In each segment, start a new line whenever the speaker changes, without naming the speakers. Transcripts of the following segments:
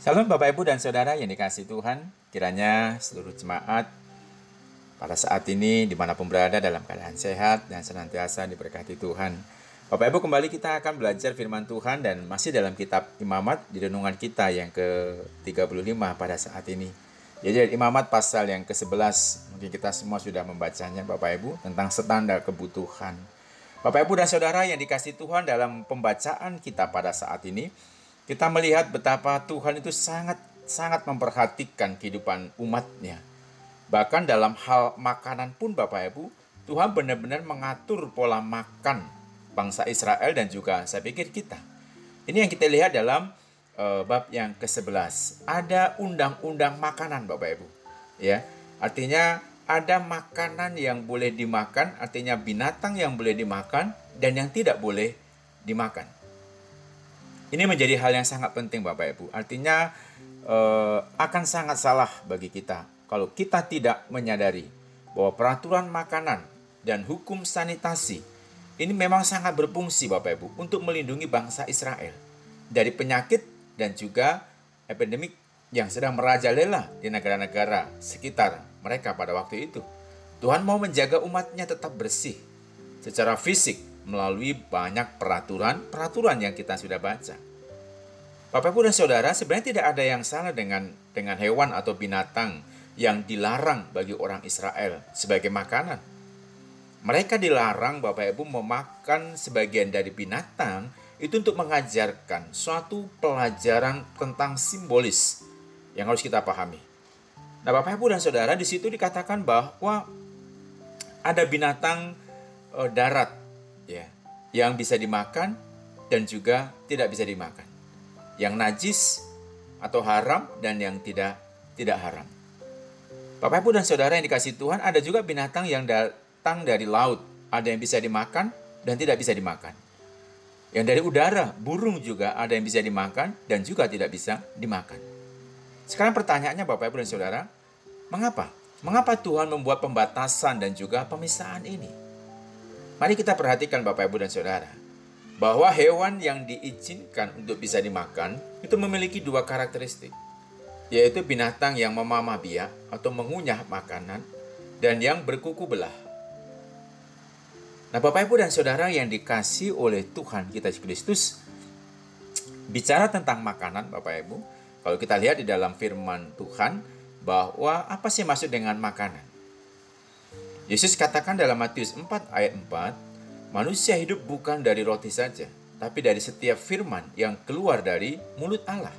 Salam Bapak Ibu dan Saudara yang dikasih Tuhan, kiranya seluruh jemaat pada saat ini di mana pun berada dalam keadaan sehat dan senantiasa diberkati Tuhan. Bapak Ibu kembali kita akan belajar firman Tuhan dan masih dalam kitab Imamat di renungan kita yang ke-35 pada saat ini. Jadi Imamat pasal yang ke-11, mungkin kita semua sudah membacanya Bapak Ibu tentang standar kebutuhan. Bapak Ibu dan Saudara yang dikasih Tuhan dalam pembacaan kita pada saat ini, kita melihat betapa Tuhan itu sangat sangat memperhatikan kehidupan umatnya. Bahkan dalam hal makanan pun Bapak Ibu, Tuhan benar-benar mengatur pola makan bangsa Israel dan juga saya pikir kita. Ini yang kita lihat dalam uh, bab yang ke-11. Ada undang-undang makanan Bapak Ibu. Ya. Artinya ada makanan yang boleh dimakan, artinya binatang yang boleh dimakan dan yang tidak boleh dimakan. Ini menjadi hal yang sangat penting Bapak Ibu. Artinya eh, akan sangat salah bagi kita kalau kita tidak menyadari bahwa peraturan makanan dan hukum sanitasi ini memang sangat berfungsi Bapak Ibu untuk melindungi bangsa Israel dari penyakit dan juga epidemik yang sedang merajalela di negara-negara sekitar mereka pada waktu itu. Tuhan mau menjaga umatnya tetap bersih secara fisik melalui banyak peraturan-peraturan yang kita sudah baca. Bapak Ibu dan Saudara, sebenarnya tidak ada yang salah dengan dengan hewan atau binatang yang dilarang bagi orang Israel sebagai makanan. Mereka dilarang Bapak Ibu memakan sebagian dari binatang itu untuk mengajarkan suatu pelajaran tentang simbolis yang harus kita pahami. Nah, Bapak Ibu dan Saudara, di situ dikatakan bahwa ada binatang e, darat ya yang bisa dimakan dan juga tidak bisa dimakan. Yang najis atau haram dan yang tidak tidak haram. Bapak Ibu dan Saudara yang dikasih Tuhan, ada juga binatang yang datang dari laut. Ada yang bisa dimakan dan tidak bisa dimakan. Yang dari udara, burung juga ada yang bisa dimakan dan juga tidak bisa dimakan. Sekarang pertanyaannya Bapak Ibu dan Saudara, mengapa? Mengapa Tuhan membuat pembatasan dan juga pemisahan ini? Mari kita perhatikan Bapak Ibu dan Saudara, bahwa hewan yang diizinkan untuk bisa dimakan itu memiliki dua karakteristik, yaitu binatang yang memamah biak atau mengunyah makanan dan yang berkuku belah. Nah, Bapak Ibu dan Saudara yang dikasih oleh Tuhan kita Kristus, bicara tentang makanan, Bapak Ibu, kalau kita lihat di dalam firman Tuhan, bahwa apa sih maksud dengan makanan? Yesus katakan dalam Matius 4 ayat 4, Manusia hidup bukan dari roti saja, tapi dari setiap firman yang keluar dari mulut Allah.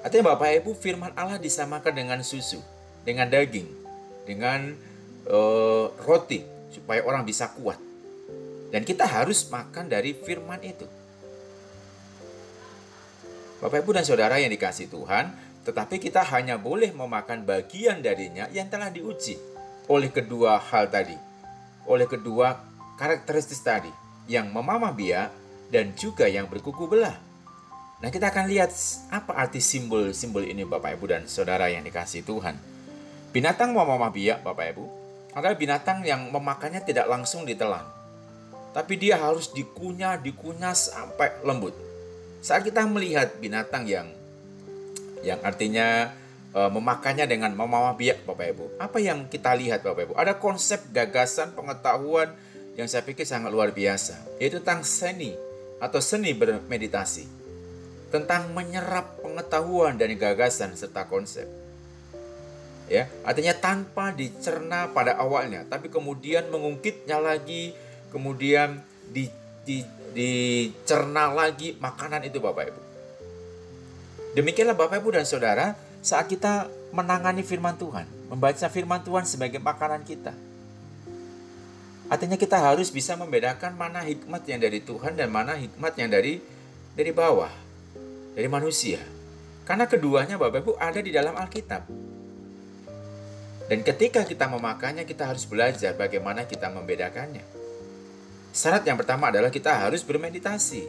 Artinya Bapak Ibu, firman Allah disamakan dengan susu, dengan daging, dengan uh, roti, supaya orang bisa kuat. Dan kita harus makan dari firman itu. Bapak Ibu dan Saudara yang dikasih Tuhan, tetapi kita hanya boleh memakan bagian darinya yang telah diuji oleh kedua hal tadi. Oleh kedua karakteristik tadi yang memamah biak dan juga yang berkuku belah. Nah, kita akan lihat apa arti simbol-simbol ini Bapak Ibu dan Saudara yang dikasih Tuhan. Binatang memamah biak Bapak Ibu adalah binatang yang memakannya tidak langsung ditelan. Tapi dia harus dikunyah, dikunyah sampai lembut. Saat kita melihat binatang yang yang artinya e, memakannya dengan memamah biak Bapak Ibu. Apa yang kita lihat Bapak Ibu? Ada konsep gagasan pengetahuan yang saya pikir sangat luar biasa, yaitu tentang seni atau seni bermeditasi, tentang menyerap pengetahuan dan gagasan serta konsep. Ya, artinya tanpa dicerna pada awalnya, tapi kemudian mengungkitnya lagi, kemudian di, di, dicerna lagi makanan itu Bapak Ibu. Demikianlah Bapak Ibu dan Saudara saat kita menangani firman Tuhan, membaca firman Tuhan sebagai makanan kita Artinya kita harus bisa membedakan mana hikmat yang dari Tuhan dan mana hikmat yang dari dari bawah, dari manusia. Karena keduanya Bapak Ibu ada di dalam Alkitab. Dan ketika kita memakannya, kita harus belajar bagaimana kita membedakannya. Syarat yang pertama adalah kita harus bermeditasi,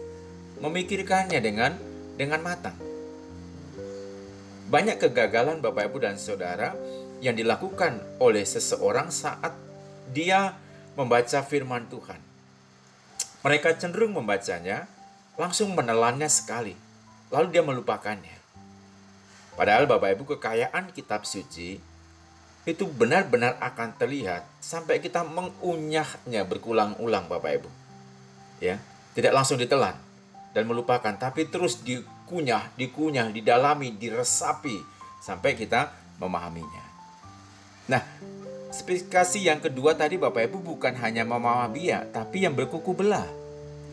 memikirkannya dengan dengan matang. Banyak kegagalan Bapak Ibu dan Saudara yang dilakukan oleh seseorang saat dia membaca firman Tuhan. Mereka cenderung membacanya, langsung menelannya sekali, lalu dia melupakannya. Padahal Bapak Ibu kekayaan kitab suci itu benar-benar akan terlihat sampai kita mengunyahnya berulang-ulang Bapak Ibu. Ya, tidak langsung ditelan dan melupakan tapi terus dikunyah, dikunyah, didalami, diresapi sampai kita memahaminya. Nah, spesifikasi yang kedua tadi Bapak Ibu bukan hanya memahami ya, tapi yang berkuku belah.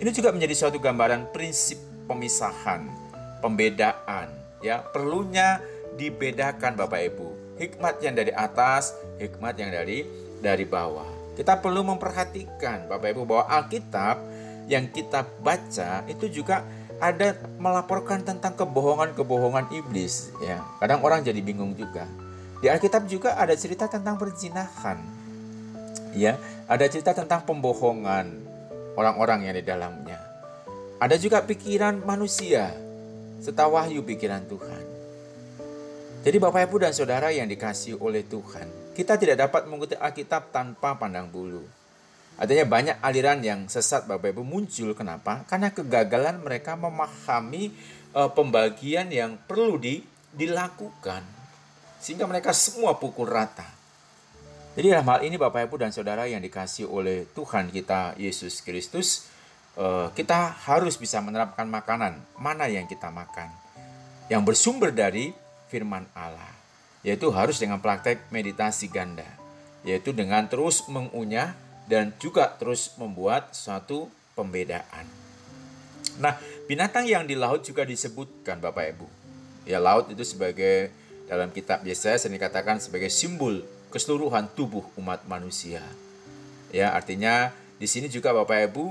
Ini juga menjadi suatu gambaran prinsip pemisahan, pembedaan, ya perlunya dibedakan Bapak Ibu hikmat yang dari atas hikmat yang dari dari bawah kita perlu memperhatikan Bapak Ibu bahwa Alkitab yang kita baca itu juga ada melaporkan tentang kebohongan-kebohongan iblis ya kadang orang jadi bingung juga di Alkitab juga ada cerita tentang perzinahan ya ada cerita tentang pembohongan orang-orang yang di dalamnya ada juga pikiran manusia serta wahyu pikiran Tuhan. Jadi Bapak Ibu dan Saudara yang dikasih oleh Tuhan, kita tidak dapat mengikuti Alkitab tanpa pandang bulu. Artinya banyak aliran yang sesat Bapak Ibu muncul kenapa? Karena kegagalan mereka memahami uh, pembagian yang perlu di, dilakukan. Sehingga mereka semua pukul rata. Jadi dalam hal ini Bapak Ibu dan Saudara yang dikasih oleh Tuhan kita Yesus Kristus, uh, kita harus bisa menerapkan makanan mana yang kita makan yang bersumber dari firman Allah yaitu harus dengan praktek meditasi ganda yaitu dengan terus mengunyah dan juga terus membuat suatu pembedaan. Nah, binatang yang di laut juga disebutkan Bapak Ibu. Ya, laut itu sebagai dalam kitab Yesaya sering dikatakan sebagai simbol keseluruhan tubuh umat manusia. Ya, artinya di sini juga Bapak Ibu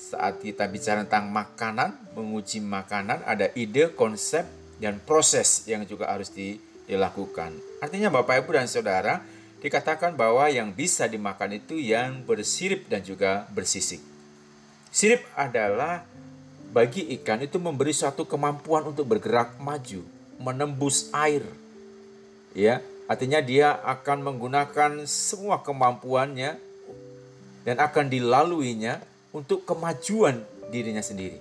saat kita bicara tentang makanan, menguji makanan, ada ide, konsep, dan proses yang juga harus dilakukan. Artinya Bapak Ibu dan Saudara, dikatakan bahwa yang bisa dimakan itu yang bersirip dan juga bersisik. Sirip adalah bagi ikan itu memberi suatu kemampuan untuk bergerak maju, menembus air. Ya, artinya dia akan menggunakan semua kemampuannya dan akan dilaluinya untuk kemajuan dirinya sendiri.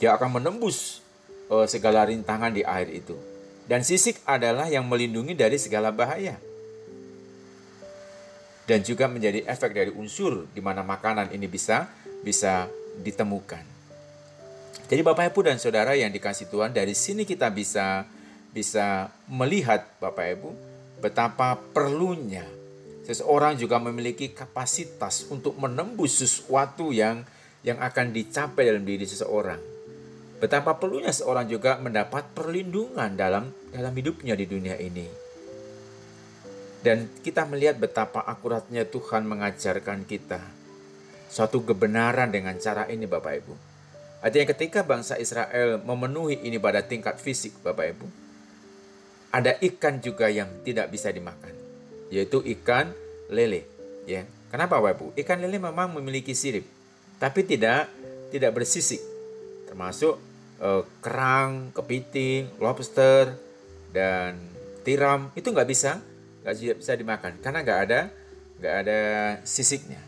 Dia akan menembus uh, segala rintangan di air itu. Dan sisik adalah yang melindungi dari segala bahaya. Dan juga menjadi efek dari unsur di mana makanan ini bisa bisa ditemukan. Jadi Bapak Ibu dan Saudara yang dikasih Tuhan, dari sini kita bisa bisa melihat Bapak Ibu betapa perlunya Seseorang juga memiliki kapasitas untuk menembus sesuatu yang yang akan dicapai dalam diri seseorang. Betapa perlunya seorang juga mendapat perlindungan dalam dalam hidupnya di dunia ini. Dan kita melihat betapa akuratnya Tuhan mengajarkan kita suatu kebenaran dengan cara ini Bapak Ibu. Artinya ketika bangsa Israel memenuhi ini pada tingkat fisik Bapak Ibu, ada ikan juga yang tidak bisa dimakan yaitu ikan lele. Ya, kenapa Bapak Ibu? Ikan lele memang memiliki sirip, tapi tidak tidak bersisik, termasuk eh, kerang, kepiting, lobster, dan tiram itu nggak bisa nggak bisa dimakan karena nggak ada nggak ada sisiknya.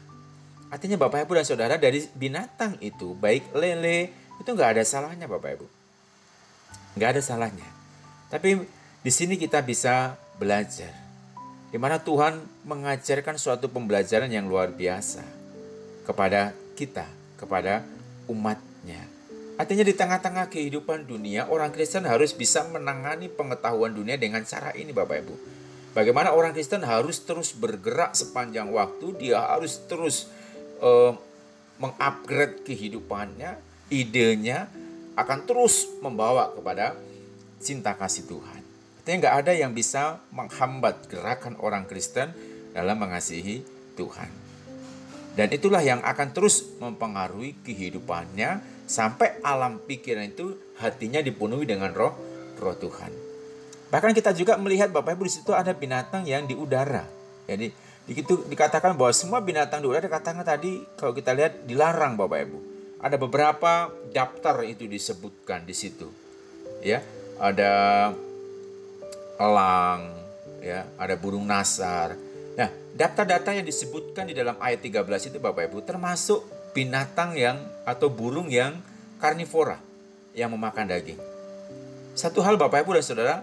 Artinya Bapak Ibu dan Saudara dari binatang itu baik lele itu nggak ada salahnya Bapak Ibu, nggak ada salahnya. Tapi di sini kita bisa belajar di mana Tuhan mengajarkan suatu pembelajaran yang luar biasa kepada kita, kepada umatnya. Artinya di tengah-tengah kehidupan dunia, orang Kristen harus bisa menangani pengetahuan dunia dengan cara ini Bapak Ibu. Bagaimana orang Kristen harus terus bergerak sepanjang waktu, dia harus terus uh, mengupgrade kehidupannya, idenya akan terus membawa kepada cinta kasih Tuhan. Artinya nggak ada yang bisa menghambat gerakan orang Kristen dalam mengasihi Tuhan. Dan itulah yang akan terus mempengaruhi kehidupannya sampai alam pikiran itu hatinya dipenuhi dengan roh roh Tuhan. Bahkan kita juga melihat Bapak Ibu di situ ada binatang yang di udara. Jadi itu dikatakan bahwa semua binatang di udara dikatakan tadi kalau kita lihat dilarang Bapak Ibu. Ada beberapa daftar itu disebutkan di situ. Ya, ada elang, ya, ada burung nasar. Nah, data-data yang disebutkan di dalam ayat 13 itu Bapak Ibu termasuk binatang yang atau burung yang karnivora yang memakan daging. Satu hal Bapak Ibu dan Saudara,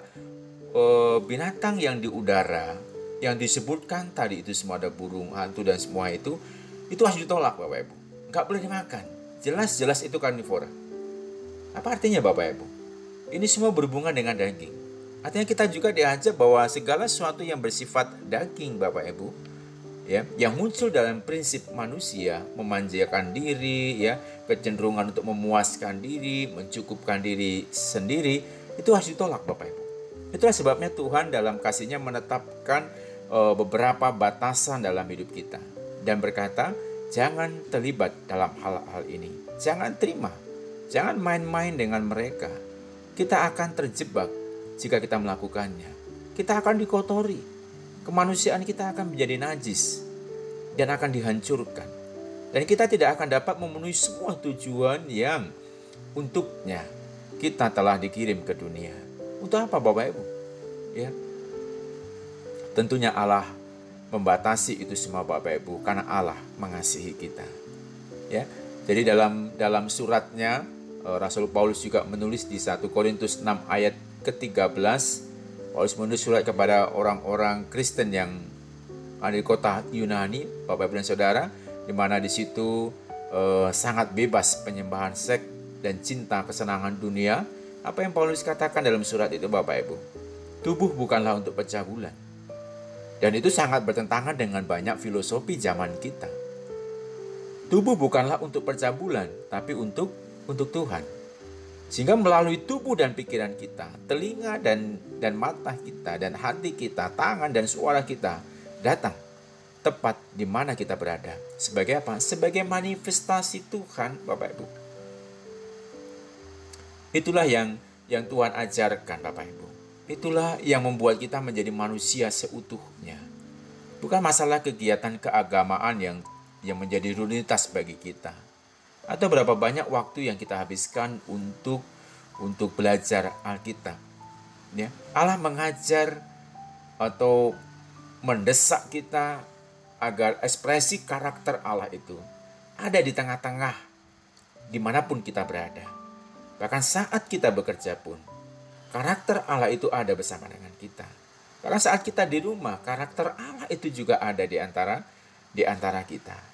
eh, binatang yang di udara yang disebutkan tadi itu semua ada burung, hantu dan semua itu itu harus ditolak Bapak Ibu. Nggak boleh dimakan. Jelas-jelas itu karnivora. Apa artinya Bapak Ibu? Ini semua berhubungan dengan daging. Artinya kita juga diajak bahwa segala sesuatu yang bersifat daging Bapak Ibu ya yang muncul dalam prinsip manusia memanjakan diri ya kecenderungan untuk memuaskan diri mencukupkan diri sendiri itu harus ditolak Bapak Ibu itulah sebabnya Tuhan dalam kasihnya menetapkan uh, beberapa batasan dalam hidup kita. Dan berkata jangan terlibat dalam hal-hal ini. Jangan terima. Jangan main-main dengan mereka. Kita akan terjebak jika kita melakukannya. Kita akan dikotori. Kemanusiaan kita akan menjadi najis dan akan dihancurkan. Dan kita tidak akan dapat memenuhi semua tujuan yang untuknya. Kita telah dikirim ke dunia. Untuk apa Bapak Ibu? Ya. Tentunya Allah membatasi itu semua Bapak Ibu karena Allah mengasihi kita. Ya. Jadi dalam dalam suratnya eh, Rasul Paulus juga menulis di 1 Korintus 6 ayat ke-13 Paulus menulis surat kepada orang-orang Kristen yang ada di kota Yunani, Bapak Ibu dan Saudara, di mana di situ eh, sangat bebas penyembahan seks dan cinta kesenangan dunia. Apa yang Paulus katakan dalam surat itu Bapak Ibu? Tubuh bukanlah untuk pecah bulan. Dan itu sangat bertentangan dengan banyak filosofi zaman kita. Tubuh bukanlah untuk pecah bulan, tapi untuk untuk Tuhan. Sehingga melalui tubuh dan pikiran kita, telinga dan dan mata kita dan hati kita, tangan dan suara kita datang tepat di mana kita berada. Sebagai apa? Sebagai manifestasi Tuhan, Bapak Ibu. Itulah yang yang Tuhan ajarkan, Bapak Ibu. Itulah yang membuat kita menjadi manusia seutuhnya. Bukan masalah kegiatan keagamaan yang yang menjadi rutinitas bagi kita atau berapa banyak waktu yang kita habiskan untuk untuk belajar Alkitab. Ya, Allah mengajar atau mendesak kita agar ekspresi karakter Allah itu ada di tengah-tengah di mana pun kita berada. Bahkan saat kita bekerja pun, karakter Allah itu ada bersama dengan kita. Bahkan saat kita di rumah, karakter Allah itu juga ada di antara di antara kita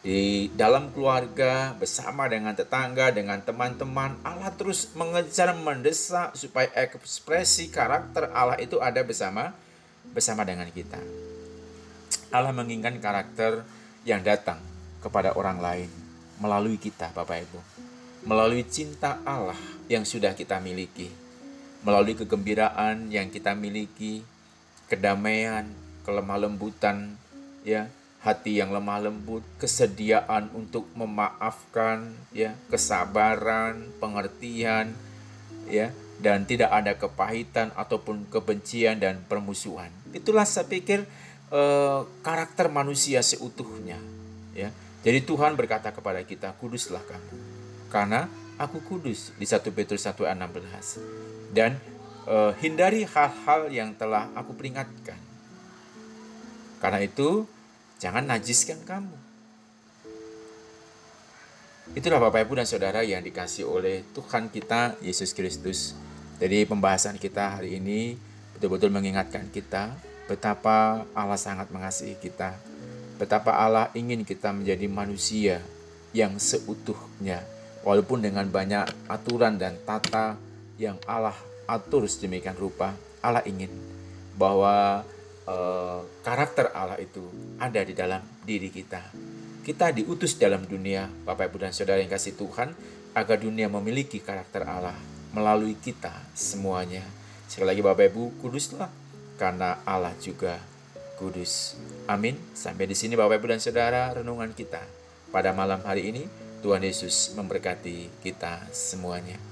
di dalam keluarga, bersama dengan tetangga, dengan teman-teman, Allah terus mengejar, mendesak supaya ekspresi karakter Allah itu ada bersama bersama dengan kita. Allah menginginkan karakter yang datang kepada orang lain melalui kita, Bapak Ibu. Melalui cinta Allah yang sudah kita miliki, melalui kegembiraan yang kita miliki, kedamaian, kelemah lembutan, ya, hati yang lemah lembut, kesediaan untuk memaafkan, ya, kesabaran, pengertian, ya, dan tidak ada kepahitan ataupun kebencian dan permusuhan. Itulah saya pikir eh, karakter manusia seutuhnya, ya. Jadi Tuhan berkata kepada kita, kuduslah kamu, karena aku kudus di 1 Petrus 1 ayat 16. Dan eh, hindari hal-hal yang telah aku peringatkan. Karena itu, Jangan najiskan kamu. Itulah Bapak Ibu dan Saudara yang dikasih oleh Tuhan kita Yesus Kristus. Jadi pembahasan kita hari ini betul-betul mengingatkan kita betapa Allah sangat mengasihi kita. Betapa Allah ingin kita menjadi manusia yang seutuhnya. Walaupun dengan banyak aturan dan tata yang Allah atur sedemikian rupa, Allah ingin bahwa Eh, karakter Allah itu ada di dalam diri kita. Kita diutus dalam dunia, Bapak Ibu dan Saudara yang kasih Tuhan, agar dunia memiliki karakter Allah melalui kita semuanya. Sekali lagi Bapak Ibu, kuduslah karena Allah juga kudus. Amin. Sampai di sini Bapak Ibu dan Saudara renungan kita pada malam hari ini. Tuhan Yesus memberkati kita semuanya.